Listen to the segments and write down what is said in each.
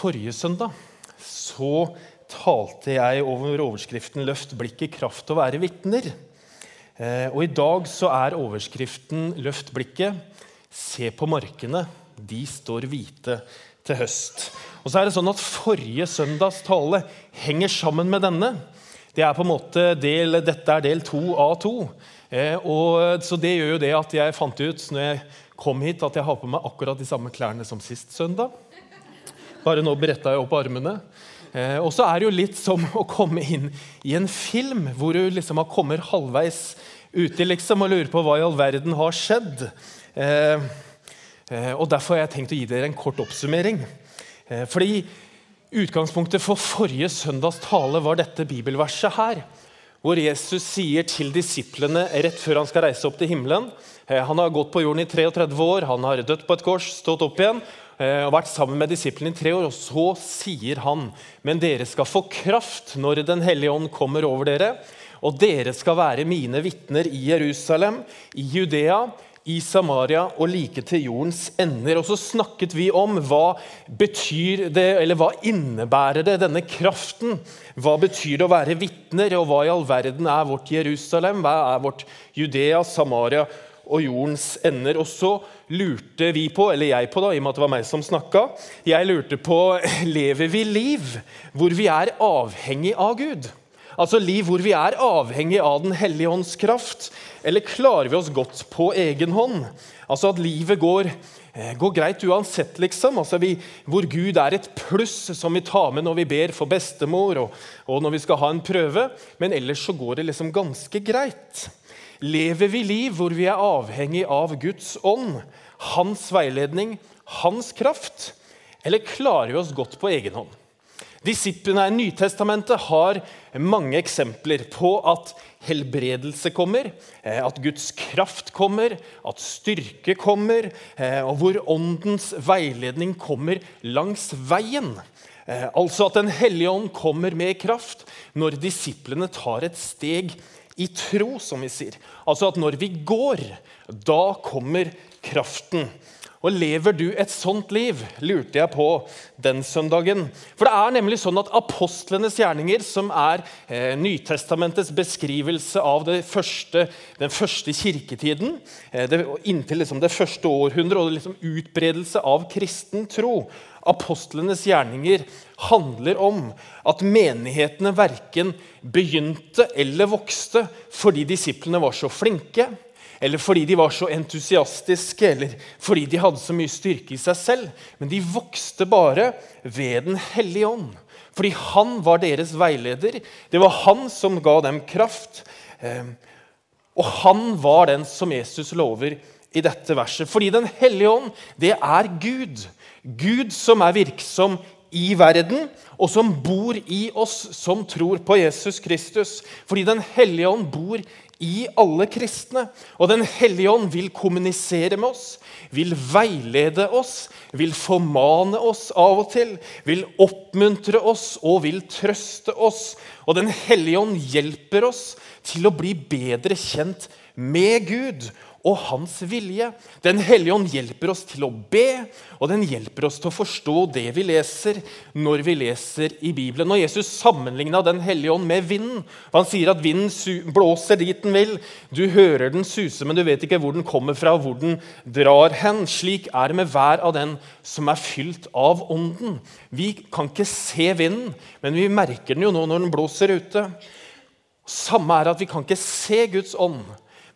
Forrige søndag så talte jeg over overskriften 'Løft blikket, kraft å være vitner'. Eh, og I dag så er overskriften 'Løft blikket, se på markene, de står hvite til høst'. Og så er det sånn at Forrige søndags tale henger sammen med denne. Det er på en måte del, Dette er del to av to. Eh, så det gjør jo det at jeg fant ut når jeg kom hit, at jeg har på meg akkurat de samme klærne som sist søndag. Bare nå bretta jeg opp armene. Eh, og så er det jo litt som å komme inn i en film hvor du liksom har kommet halvveis uti liksom, og lurer på hva i all verden har skjedd. Eh, eh, og Derfor har jeg tenkt å gi dere en kort oppsummering. Eh, fordi Utgangspunktet for forrige søndags tale var dette bibelverset her. Hvor Jesus sier til disiplene rett før han skal reise opp til himmelen eh, Han har gått på jorden i 33 år, han har dødd på et kors, stått opp igjen. Eh, og vært sammen med disiplene i tre år. Og så sier han, men dere skal få kraft når Den hellige ånd kommer over dere. Og dere skal være mine vitner i Jerusalem, i Judea, i Samaria og like til jordens ender. Og så snakket vi om hva betyr det, eller hva innebærer det, denne kraften. Hva betyr det å være vitner, og hva i all verden er vårt Jerusalem? Hva er vårt Judea, Samaria og jordens ender? Og så lurte vi på, eller jeg på, da, i og med at det var meg som snakka, jeg lurte på lever vi liv hvor vi er avhengig av Gud? Altså liv hvor vi er avhengig av Den hellige ånds kraft? Eller klarer vi oss godt på egen hånd? Altså at livet går, eh, går greit uansett, liksom. Altså vi, hvor Gud er et pluss som vi tar med når vi ber for bestemor, og, og når vi skal ha en prøve. Men ellers så går det liksom ganske greit. Lever vi liv hvor vi er avhengig av Guds ånd, hans veiledning, hans kraft? Eller klarer vi oss godt på egen hånd? Disiplene i Nytestamentet har mange eksempler på at helbredelse kommer, eh, at Guds kraft kommer, at styrke kommer, eh, og hvor åndens veiledning kommer langs veien. Eh, altså at Den hellige ånd kommer med kraft når disiplene tar et steg i tro, som vi sier. Altså at når vi går, da kommer kraften. Og Lever du et sånt liv, lurte jeg på den søndagen. For det er nemlig sånn at Apostlenes gjerninger, som er eh, Nytestamentets beskrivelse av første, den første kirketiden, eh, det, inntil liksom det første århundret, og liksom utbredelse av kristen tro Apostlenes gjerninger handler om at menighetene verken begynte eller vokste fordi disiplene var så flinke eller fordi de var så entusiastiske, eller fordi de hadde så mye styrke i seg selv. Men de vokste bare ved Den hellige ånd. Fordi han var deres veileder. Det var han som ga dem kraft. Ehm, og han var den som Jesus lover i dette verset. Fordi Den hellige ånd, det er Gud. Gud som er virksom i verden, og som bor i oss som tror på Jesus Kristus. Fordi Den hellige ånd bor i alle kristne. Og Den hellige ånd vil kommunisere med oss, vil veilede oss, vil formane oss av og til, vil oppmuntre oss og vil trøste oss. Og Den hellige ånd hjelper oss til å bli bedre kjent med Gud og hans vilje. Den hellige ånd hjelper oss til å be, og den hjelper oss til å forstå det vi leser når vi leser i Bibelen. Når Jesus sammenligna Den hellige ånd med vinden Han sier at vinden blåser dit den vil. Du hører den suse, men du vet ikke hvor den kommer fra, og hvor den drar hen. Slik er det med hver av den som er fylt av Ånden. Vi kan ikke se vinden, men vi merker den jo nå når den blåser ute. Samme er at vi kan ikke se Guds ånd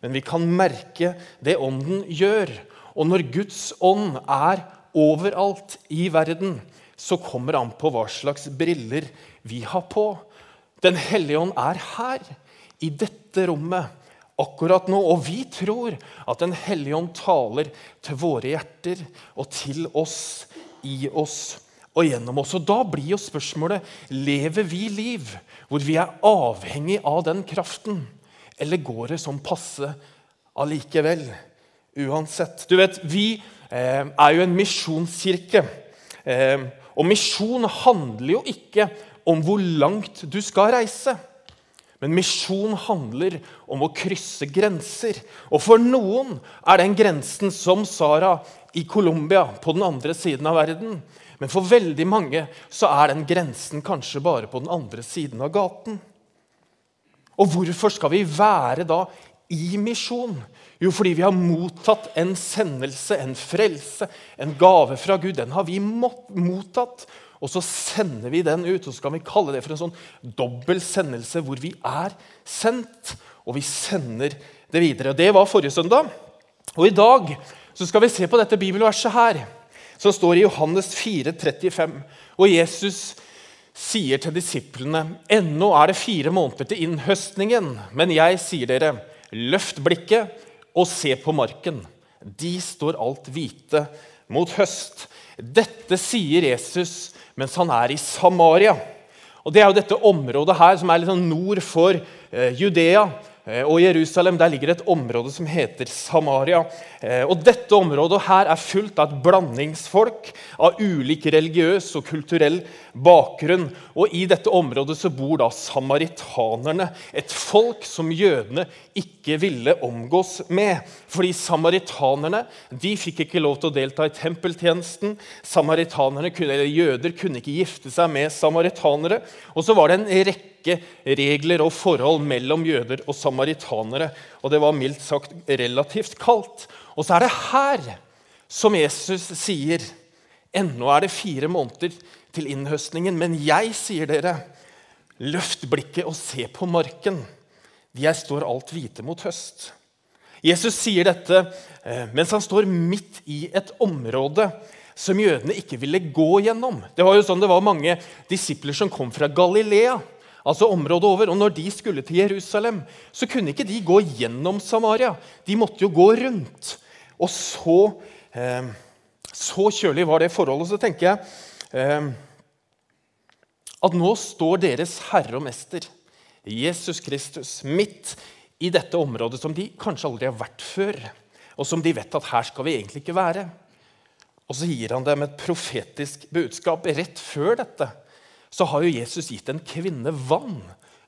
men vi kan merke det Ånden gjør. Og når Guds ånd er overalt i verden, så kommer det an på hva slags briller vi har på. Den hellige ånd er her, i dette rommet, akkurat nå. Og vi tror at Den hellige ånd taler til våre hjerter og til oss, i oss og gjennom oss. Og Da blir jo spørsmålet lever vi liv hvor vi er avhengig av den kraften. Eller går det sånn passe allikevel? Uansett. Du vet, Vi eh, er jo en misjonskirke. Eh, og misjon handler jo ikke om hvor langt du skal reise. Men misjon handler om å krysse grenser. Og for noen er den grensen som Sara i Colombia, på den andre siden av verden. Men for veldig mange så er den grensen kanskje bare på den andre siden av gaten. Og hvorfor skal vi være da i misjon? Jo, fordi vi har mottatt en sendelse, en frelse, en gave fra Gud. Den har vi mottatt. Og så sender vi den ut. Og så kan vi kalle det for en sånn dobbel sendelse hvor vi er sendt, og vi sender det videre. Og Det var forrige søndag. Og i dag så skal vi se på dette bibelverset her, som står i Johannes 4, 35. Og Jesus sier til disiplene.: Ennå er det fire måneder til innhøstningen, men jeg sier dere, løft blikket og se på marken. De står alt hvite mot høst. Dette sier Jesus mens han er i Samaria. Og Det er jo dette området her som er sånn nord for eh, Judea. Eh, og I Jerusalem der ligger et område som heter Samaria. Eh, og Dette området her er fullt av et blandingsfolk av ulik religiøs og kulturell bakgrunn. Og I dette området så bor da samaritanerne, et folk som jødene ikke ville omgås med. Fordi samaritanerne de fikk ikke lov til å delta i tempeltjenesten. Samaritanerne eller Jøder kunne ikke gifte seg med samaritanere. Og så var det en rekke rekke regler og forhold mellom jøder og samaritanere. Og det var mildt sagt relativt kaldt. Og så er det her som Jesus sier Ennå er det fire måneder til innhøstningen, men jeg sier dere, løft blikket og se på marken. Jeg står alt hvite mot høst. Jesus sier dette eh, mens han står midt i et område som jødene ikke ville gå gjennom. Det var jo sånn det var mange disipler som kom fra Galilea altså området over. Og når de skulle til Jerusalem, så kunne ikke de gå gjennom Samaria. De måtte jo gå rundt. Og så, eh, så kjølig var det forholdet. Så tenker jeg eh, at nå står deres Herre og Mester, Jesus Kristus, midt i dette området som de kanskje aldri har vært før, og som de vet at her skal vi egentlig ikke være. Og så gir han dem et profetisk budskap rett før dette så har jo Jesus gitt en kvinne vann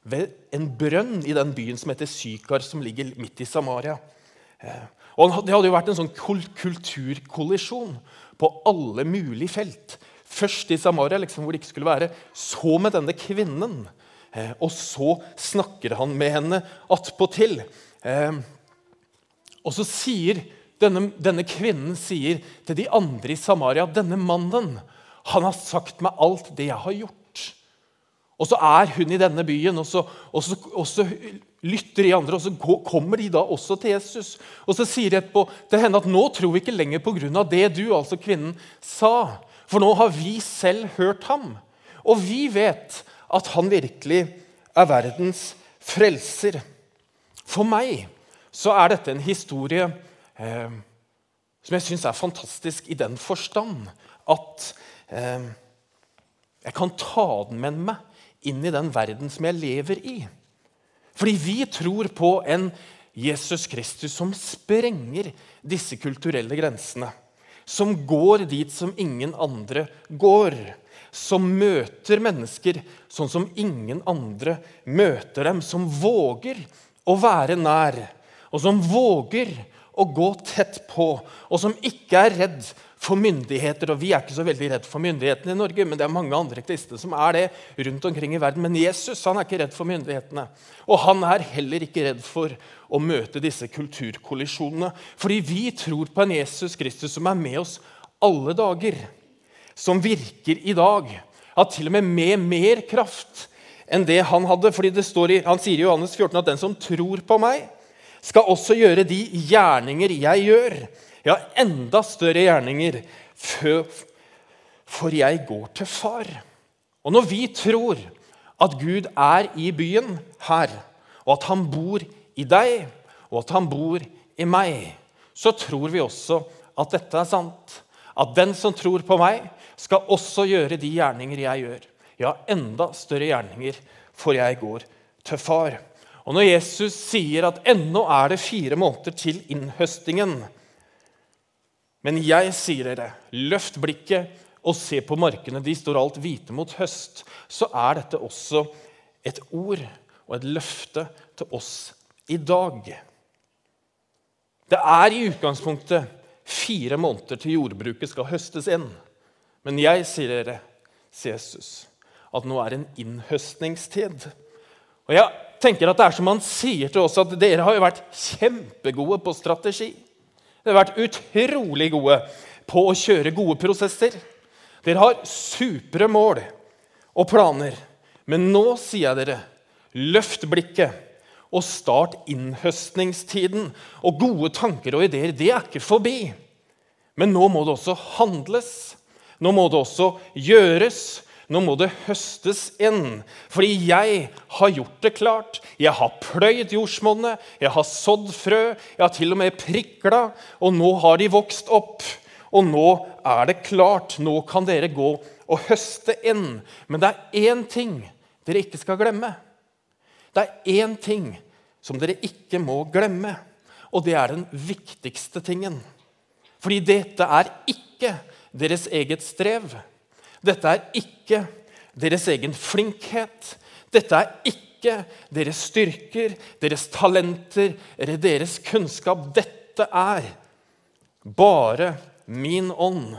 ved en brønn i den byen som heter Sykar, som ligger midt i Samaria. Eh, og Det hadde jo vært en sånn kulturkollisjon på alle mulige felt. Først i Samaria, liksom, hvor det ikke skulle være. Så med denne kvinnen. Eh, og så snakker han med henne attpåtil. Eh, og så sier denne, denne kvinnen sier til de andre i Samaria denne mannen han har sagt meg alt det jeg har gjort. Og så er hun i denne byen, og så, og så, og så lytter de andre, og så kommer de da også til Jesus. Og så sier de etterpå til henne at nå tror vi ikke lenger på grunn av det du, altså kvinnen, sa. For nå har vi selv hørt ham. Og vi vet at han virkelig er verdens frelser. For meg så er dette en historie eh, som jeg syns er fantastisk i den forstand at eh, jeg kan ta den med meg inn i den verden som jeg lever i. Fordi vi tror på en Jesus Kristus som sprenger disse kulturelle grensene. Som går dit som ingen andre går. Som møter mennesker sånn som ingen andre møter dem. Som våger å være nær, og som våger å gå tett på. Og som ikke er redd for myndigheter. Og vi er ikke så veldig redd for myndighetene i Norge, men det er mange andre kristne som er det rundt omkring i verden. Men Jesus han er ikke redd for myndighetene. Og han er heller ikke redd for å møte disse kulturkollisjonene. Fordi vi tror på en Jesus Kristus som er med oss alle dager. Som virker i dag. At til og med med mer kraft enn det han hadde. fordi det står i, Han sier i Johannes 14 at den som tror på meg, skal også gjøre de gjerninger jeg gjør ja, enda større gjerninger, for jeg går til far. Og når vi tror at Gud er i byen her, og at han bor i deg, og at han bor i meg, så tror vi også at dette er sant. At den som tror på meg, skal også gjøre de gjerninger jeg gjør. Ja, enda større gjerninger, for jeg går til far. Og når Jesus sier at ennå er det fire måneder til innhøstingen, men jeg sier dere, løft blikket og se på markene. De står alt hvite mot høst. Så er dette også et ord og et løfte til oss i dag. Det er i utgangspunktet fire måneder til jordbruket skal høstes inn. Men jeg sier dere, sier Jesus, at nå er en innhøstningstid. Og jeg tenker at det er som han sier til oss, at dere har jo vært kjempegode på strategi. Dere har vært utrolig gode på å kjøre gode prosesser. Dere har supre mål og planer. Men nå sier jeg dere, løft blikket og start innhøstningstiden. Og gode tanker og ideer, det er ikke forbi. Men nå må det også handles. Nå må det også gjøres. Nå må det høstes inn. Fordi jeg har gjort det klart. Jeg har pløyd jordsmonnet, jeg har sådd frø, jeg har til og med prikla, og nå har de vokst opp. Og nå er det klart. Nå kan dere gå og høste inn. Men det er én ting dere ikke skal glemme. Det er én ting som dere ikke må glemme, og det er den viktigste tingen. Fordi dette er ikke deres eget strev. Dette er ikke deres egen flinkhet. Dette er ikke deres styrker, deres talenter eller deres kunnskap. Dette er bare min ånd,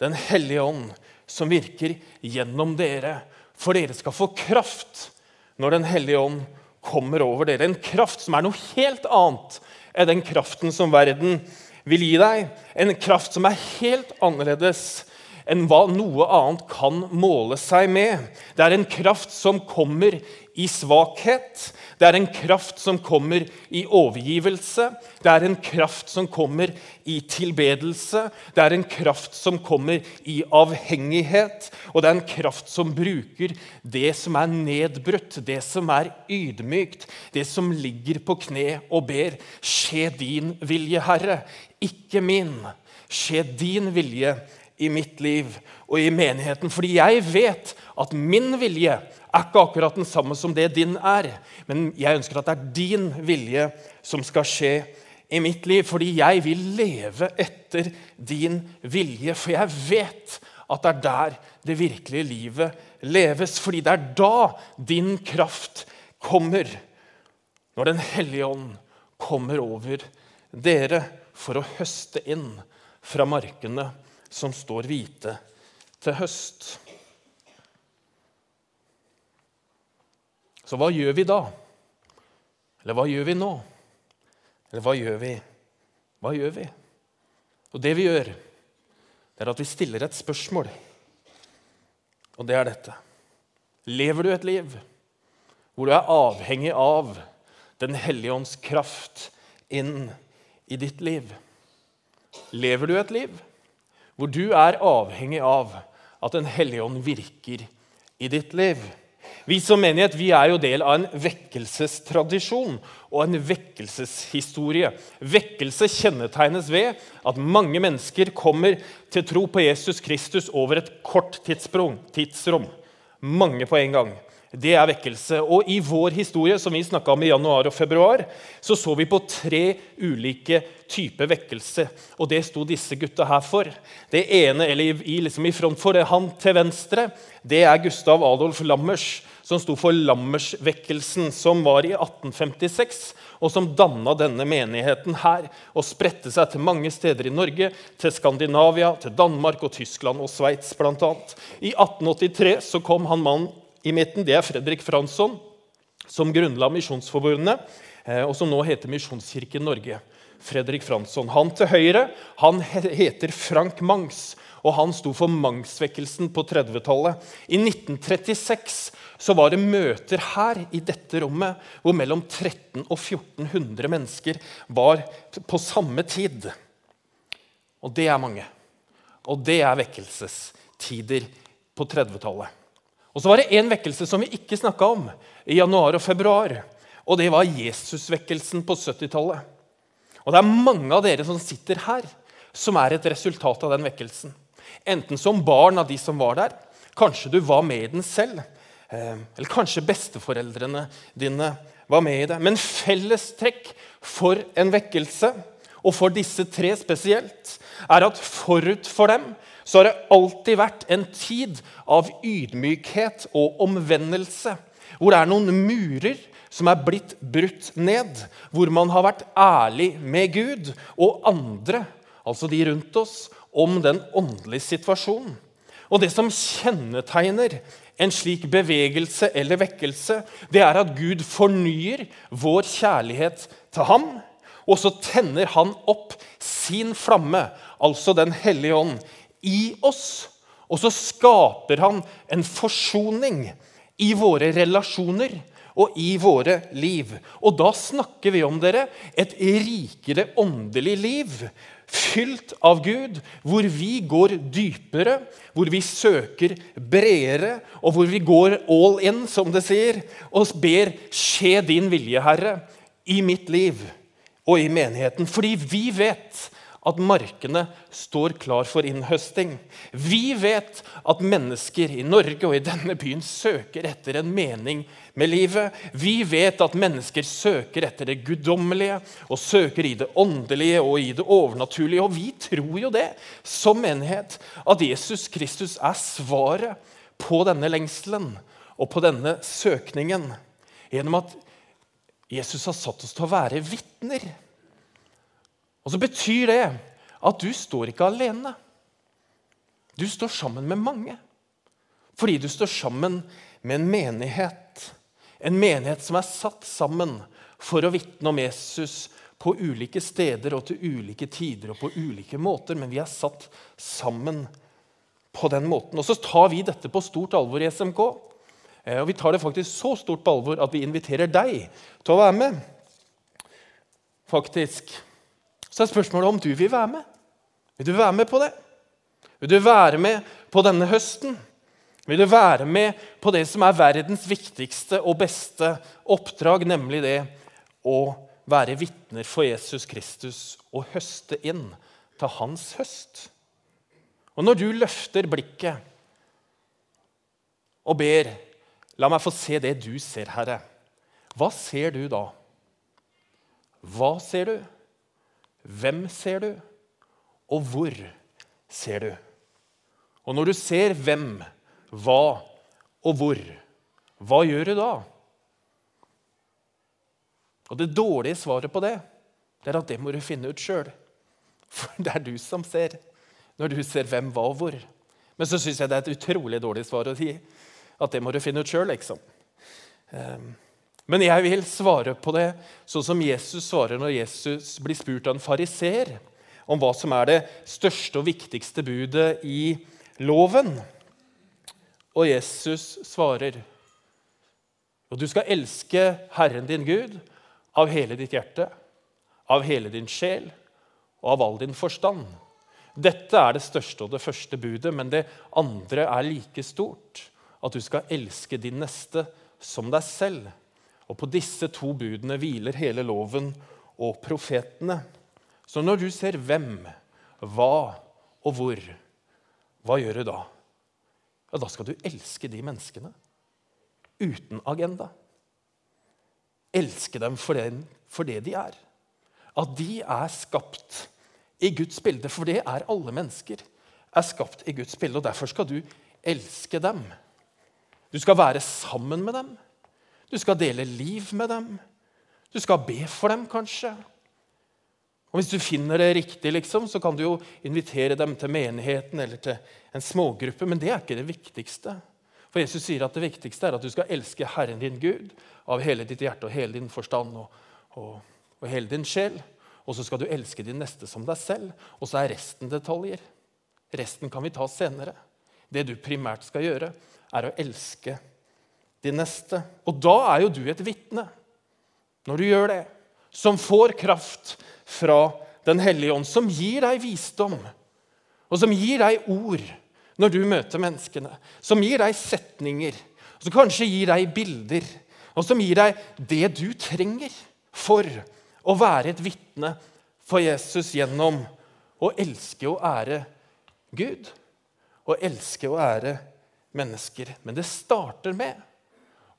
Den hellige ånd, som virker gjennom dere. For dere skal få kraft når Den hellige ånd kommer over dere. En kraft som er noe helt annet enn den kraften som verden vil gi deg. En kraft som er helt annerledes enn hva noe annet kan måle seg med. Det er en kraft som kommer i svakhet. Det er en kraft som kommer i overgivelse. Det er en kraft som kommer i tilbedelse. Det er en kraft som kommer i avhengighet. Og det er en kraft som bruker det som er nedbrutt, det som er ydmykt, det som ligger på kne og ber. Skje din vilje, Herre, ikke min. Skje din vilje, i mitt liv og i menigheten. Fordi jeg vet at min vilje er ikke akkurat den samme som det din er. Men jeg ønsker at det er din vilje som skal skje i mitt liv. Fordi jeg vil leve etter din vilje. For jeg vet at det er der det virkelige livet leves. Fordi det er da din kraft kommer. Når Den hellige ånd kommer over dere for å høste inn fra markene som står hvite til høst. Så hva gjør vi da? Eller hva gjør vi nå? Eller hva gjør vi? Hva gjør vi? Og det vi gjør, det er at vi stiller et spørsmål. Og det er dette. Lever du et liv hvor du er avhengig av Den hellige ånds kraft inn i ditt liv? Lever du et liv hvor du er avhengig av at Den hellige ånd virker i ditt liv. Vi som menighet vi er jo del av en vekkelsestradisjon og en vekkelseshistorie. Vekkelse kjennetegnes ved at mange mennesker kommer til tro på Jesus Kristus over et kort tidsrom. Mange på en gang. Det er vekkelse. Og I vår historie som vi om i januar og februar, så så vi på tre ulike typer vekkelse. Og det sto disse gutta her for. Det ene, eller i, liksom i front for det, han til venstre, det er Gustav Adolf Lammers, som sto for Lammersvekkelsen, som var i 1856, og som danna denne menigheten her. Og spredte seg til mange steder i Norge, til Skandinavia, til Danmark og Tyskland og Sveits bl.a. I 1883 så kom han mannen i midten det er Fredrik Fransson, som grunnla Misjonsforbundet, eh, og som nå heter Misjonskirken Norge. Fredrik Fransson. Han til høyre han heter Frank Mangs, og han sto for Mangsvekkelsen på 30-tallet. I 1936 så var det møter her i dette rommet hvor mellom 1300 og 1400 mennesker var på samme tid. Og det er mange. Og det er vekkelsestider på 30-tallet. Og så var det én vekkelse som vi ikke snakka om i januar og februar. Og det var Jesusvekkelsen på 70-tallet. Og det er mange av dere som sitter her, som er et resultat av den vekkelsen. Enten som barn av de som var der, kanskje du var med i den selv. Eh, eller kanskje besteforeldrene dine var med i det. Men fellestrekk for en vekkelse, og for disse tre spesielt, er at forut for dem så har det alltid vært en tid av ydmykhet og omvendelse. Hvor det er noen murer som er blitt brutt ned. Hvor man har vært ærlig med Gud. Og andre altså de rundt oss, om den åndelige situasjonen. Og det som kjennetegner en slik bevegelse eller vekkelse, det er at Gud fornyer vår kjærlighet til ham, og så tenner han opp sin flamme, altså Den hellige ånd, i oss. Og så skaper han en forsoning i våre relasjoner og i våre liv. Og da snakker vi om dere et rikere åndelig liv. Fylt av Gud, hvor vi går dypere, hvor vi søker bredere, og hvor vi går all in, som det sier, og ber 'skje din vilje, Herre', i mitt liv og i menigheten. Fordi vi vet at markene står klar for innhøsting. Vi vet at mennesker i Norge og i denne byen søker etter en mening med livet. Vi vet at mennesker søker etter det guddommelige og søker i det åndelige og i det overnaturlige. Og vi tror jo det som menighet, at Jesus Kristus er svaret på denne lengselen og på denne søkningen. Gjennom at Jesus har satt oss til å være vitner. Og så betyr det at du står ikke alene. Du står sammen med mange. Fordi du står sammen med en menighet. En menighet som er satt sammen for å vitne om Jesus på ulike steder og til ulike tider og på ulike måter. Men vi er satt sammen på den måten. Og så tar vi dette på stort alvor i SMK. Eh, og vi tar det faktisk så stort på alvor at vi inviterer deg til å være med. Faktisk. Så er spørsmålet om du vil være med. Vil du være med på det? Vil du være med på denne høsten? Vil du være med på det som er verdens viktigste og beste oppdrag, nemlig det å være vitner for Jesus Kristus og høste inn til hans høst? Og når du løfter blikket og ber La meg få se det du ser, Herre. Hva ser du da? Hva ser du? Hvem ser du? Og hvor ser du? Og når du ser hvem, hva og hvor, hva gjør du da? Og Det dårlige svaret på det det er at det må du finne ut sjøl. For det er du som ser, når du ser hvem, hva og hvor. Men så syns jeg det er et utrolig dårlig svar å si. At det må du finne ut sjøl, liksom. Ehm, men jeg vil svare på det sånn som Jesus svarer når Jesus blir spurt av en fariser om hva som er det største og viktigste budet i loven. Og Jesus svarer og du skal elske Herren din Gud av hele ditt hjerte, av hele din sjel og av all din forstand. Dette er det største og det første budet, men det andre er like stort. At du skal elske din neste som deg selv. Og på disse to budene hviler hele loven og profetene. Så når du ser hvem, hva og hvor, hva gjør du da? Ja, Da skal du elske de menneskene uten agenda. Elske dem for det, for det de er. At de er skapt i Guds bilde, for det er alle mennesker. er skapt i Guds bilde, og Derfor skal du elske dem. Du skal være sammen med dem. Du skal dele liv med dem. Du skal be for dem, kanskje. Og Hvis du finner det riktig, liksom, så kan du jo invitere dem til menigheten eller til en smågruppe, men det er ikke det viktigste. For Jesus sier at det viktigste er at du skal elske Herren din Gud av hele ditt hjerte og hele din forstand og, og, og hele din sjel. Og så skal du elske din neste som deg selv. Og så er resten detaljer. Resten kan vi ta senere. Det du primært skal gjøre, er å elske de neste. Og da er jo du et vitne når du gjør det, som får kraft fra Den hellige ånd, som gir deg visdom, og som gir deg ord når du møter menneskene, som gir deg setninger, som kanskje gir deg bilder, og som gir deg det du trenger for å være et vitne for Jesus gjennom å elske og ære Gud og elske og ære mennesker. Men det starter med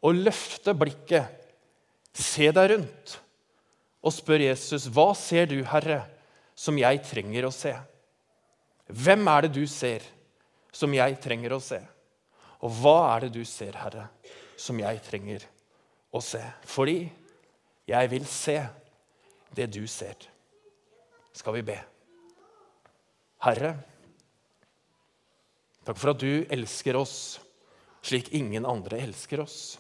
å løfte blikket, se deg rundt og spør Jesus, 'Hva ser du, Herre, som jeg trenger å se?' Hvem er det du ser, som jeg trenger å se? Og hva er det du ser, Herre, som jeg trenger å se? Fordi jeg vil se det du ser. Skal vi be? Herre, takk for at du elsker oss slik ingen andre elsker oss.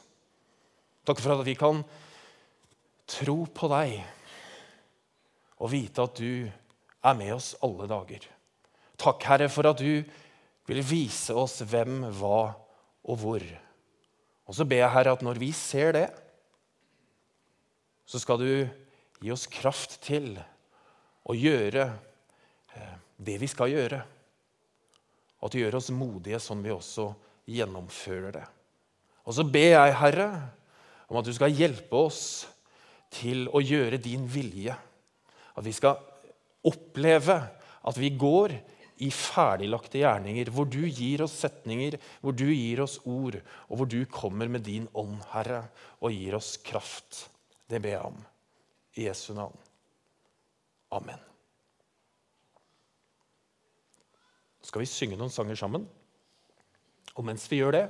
Takk for at vi kan tro på deg og vite at du er med oss alle dager. Takk, Herre, for at du vil vise oss hvem, hva og hvor. Og så ber jeg, Herre, at når vi ser det, så skal du gi oss kraft til å gjøre eh, det vi skal gjøre. Og at du gjør oss modige sånn vi også gjennomfører det. Og så ber jeg, Herre, om at du skal hjelpe oss til å gjøre din vilje. At vi skal oppleve at vi går i ferdiglagte gjerninger, hvor du gir oss setninger, hvor du gir oss ord, og hvor du kommer med din ånd, Herre, og gir oss kraft. Det ber jeg om. I Jesu navn. Amen. Så skal vi synge noen sanger sammen. Og mens vi gjør det,